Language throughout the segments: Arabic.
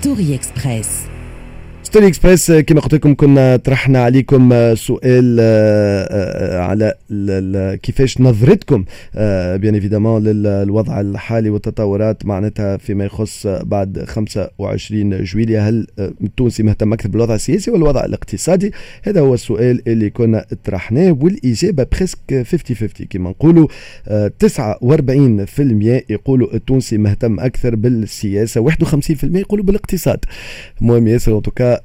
Story Express Story Express كما قلت لكم كنا طرحنا عليكم سؤال آه، آه، على كيفاش نظرتكم bien évidemment للوضع الحالي والتطورات معناتها فيما يخص بعد 25 جويلية. هل التونسي مهتم أكثر بالوضع السياسي ولا الوضع الاقتصادي؟ هذا هو السؤال اللي كنا طرحناه والإجابة presque 50 50 كما نقولوا 49% يقولوا التونسي مهتم أكثر بالسياسة 51% يقولوا بالاقتصاد. المهم ياسر ان آه،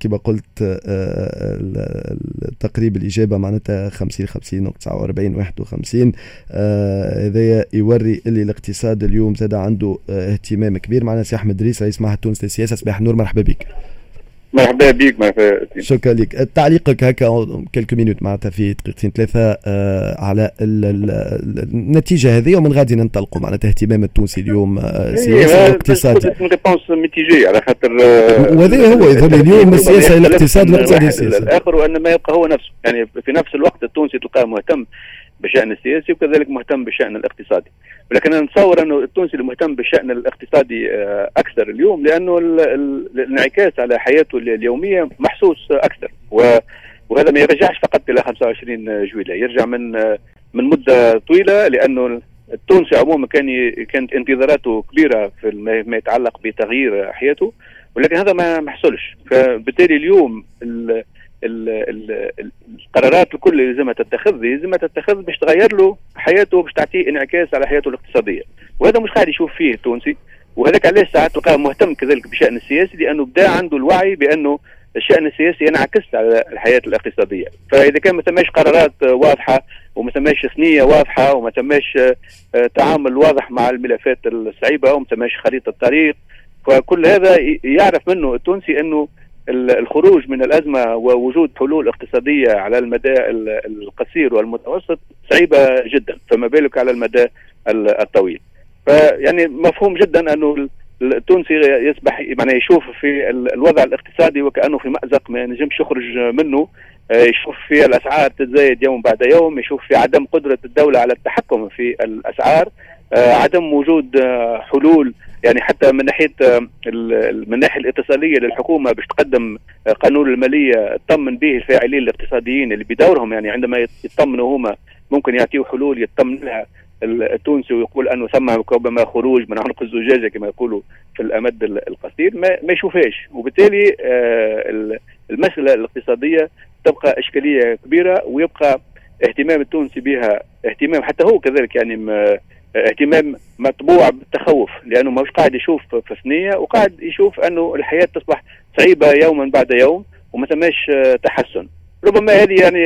كما قلت آه، تقريب الإجابة معناتها 50 50 و 49 51 هذايا يوري اللي الاقتصاد اليوم زاد عنده آه، اهتمام كبير. معنا سي أحمد دريس رئيس معهد تونس للسياسة صباح النور مرحبا بك. مرحبا بك مرحبا شكرا لك. تعليقك هكا quelques minutes معناتها في دقيقتين ثلاثة آه على ال ال النتيجة هذه ومن غادي ننطلقوا معناتها اهتمام التونسي اليوم آه سياسي واقتصادي réponse mitigée على خاطر وهذا هو يظل اليوم السياسة الاقتصاد والاقتصاد السياسي الآخر وأن ما يبقى هو نفسه. يعني في نفس الوقت التونسي تلقاه مهتم بالشان السياسي وكذلك مهتم بالشان الاقتصادي. ولكن أنا نتصور أنه التونسي المهتم بالشأن الاقتصادي آه، أكثر اليوم لأنه الانعكاس على حياته اليومية محسوس أكثر. وهذا ما يرجعش فقط إلى 25 جويلية يرجع من آه، من مدة طويلة لأنه التونسي عموما كان كانت انتظاراته كبيرة في ما يتعلق بتغيير حياته ولكن هذا ما حصلش. فبالتالي اليوم القرارات الكل اللي لازمها تتخذ لازمها تتخذ باش تغير له حياته باش تعطيه انعكاس على حياته الاقتصادية. وهذا مش قاعد يشوف فيه التونسي وهذاك علاش ساعات تلقاه مهتم كذلك بالشان السياسي لأنه بدا عنده الوعي بأنه الشأن السياسي ينعكس على الحياة الاقتصادية. فإذا كان ما ثماش قرارات واضحة وما ثماش ثنيه واضحة وما ثماش آه، تعامل واضح مع الملفات الصعيبة وما ثماش خريطة طريق فكل هذا يعرف منه التونسي أنه الخروج من الأزمة ووجود حلول اقتصادية على المدى القصير والمتوسط صعيبة جدا فما بالك على المدى الطويل. فيعني مفهوم جدا أنه التونسي يصبح يعني يشوف في الوضع الاقتصادي وكأنه في مأزق ما ينجمش يخرج منه. آه، يشوف في الأسعار تتزايد يوم بعد يوم يشوف في عدم قدرة الدولة على التحكم في الأسعار. آه، عدم وجود آه، حلول يعني حتى من ناحية من الناحيه الاتصالية للحكومة باش تقدم قانون المالية تطمن به الفاعلين الاقتصاديين اللي بدورهم يعني عندما يطمنوا هما ممكن يعطيوا حلول يطمن لها التونسي ويقول أنه ثم ربما خروج من عنق الزجاجة كما يقولوا في الأمد القصير. ما, ما يشوفهاش. وبالتالي آه، المسألة الاقتصادية تبقى إشكالية كبيرة ويبقى اهتمام التونسي بها اهتمام حتى هو كذلك يعني اهتمام مطبوع بالتخوف لأنه مش قاعد يشوف في ثنية وقاعد يشوف أنه الحياة تصبح صعيبة يوما بعد يوم وما ثماش تحسن. ربما هذه يعني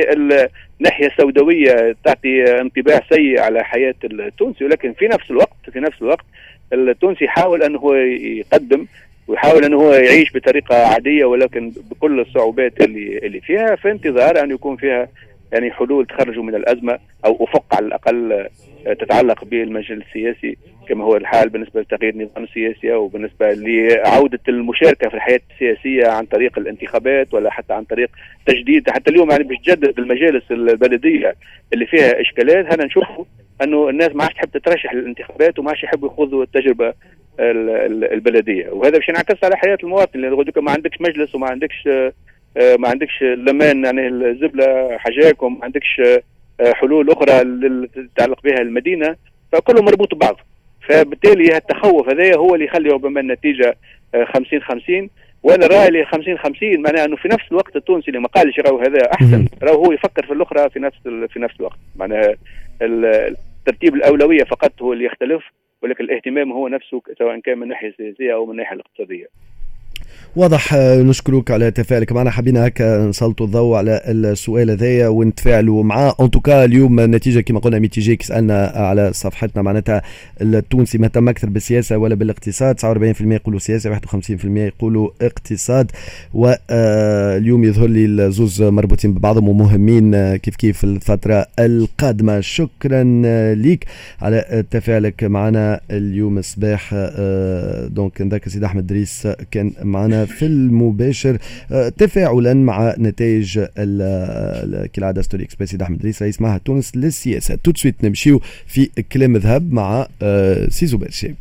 الناحية السوداوية تعطي انطباع سيء على حياة التونسي ولكن في نفس الوقت في نفس الوقت التونسي يحاول أنه هو يقدم ويحاول أنه هو يعيش بطريقة عادية ولكن بكل الصعوبات اللي اللي فيها في انتظار أن يكون فيها يعني حلول تخرجوا من الأزمة أو أفق على الأقل تتعلق بالمجال السياسي كما هو الحال بالنسبة لتغيير النظام السياسي أو بالنسبة لعودة المشاركة في الحياة السياسية عن طريق الانتخابات ولا حتى عن طريق تجديد. حتى اليوم يعني باش تجدد المجالس البلدية اللي فيها إشكالات هذا نشوفوا أنه الناس ما عادش تحب تترشح للانتخابات وما عادش يحبوا يخوضوا التجربة البلدية. وهذا باش ينعكس على حياة المواطن لأن ما عندكش مجلس وما عندكش آه، ما عندكش لمان يعني الزبلة حاجاك وما عندكش آه، حلول أخرى تتعلق بها المدينة فكله مربوط ببعض. فبالتالي التخوف هذا هو اللي يخلي ربما النتيجة 50 آه، 50 وأنا رأي اللي 50 50 معناها أنه في نفس الوقت التونسي اللي ما قالش راهو هذا أحسن راهو هو يفكر في الأخرى في نفس في نفس الوقت. معناها ترتيب الأولوية فقط هو اللي يختلف ولكن الاهتمام هو نفسه سواء كان من الناحيه السياسية أو من الناحيه الاقتصادية. واضح آه، نشكرك على تفاعلك معنا. حبينا هكا نسلطوا الضوء على السؤال هذايا ونتفاعلوا معاه. ان توكا اليوم النتيجة كما قلنا ميتيجي سألنا على صفحتنا معناتها التونسي مهتم أكثر بالسياسة ولا بالاقتصاد. 49% يقولوا سياسة 51% يقولوا اقتصاد. واليوم آه، يظهر لي الزوز مربوطين ببعضهم ومهمين آه، كيف كيف الفترة القادمة. شكرا ليك على تفاعلك معنا اليوم الصباح. donc ذاك سيد أحمد دريس كان معنا. في المباشر آه، تفاعلا مع نتائج كالعاده ستوري إكسبريس سيد أحمد رئيس رئيس معهد تونس للسياسة. تو نمشيو في كلام ذهب مع آه، سيزو برشي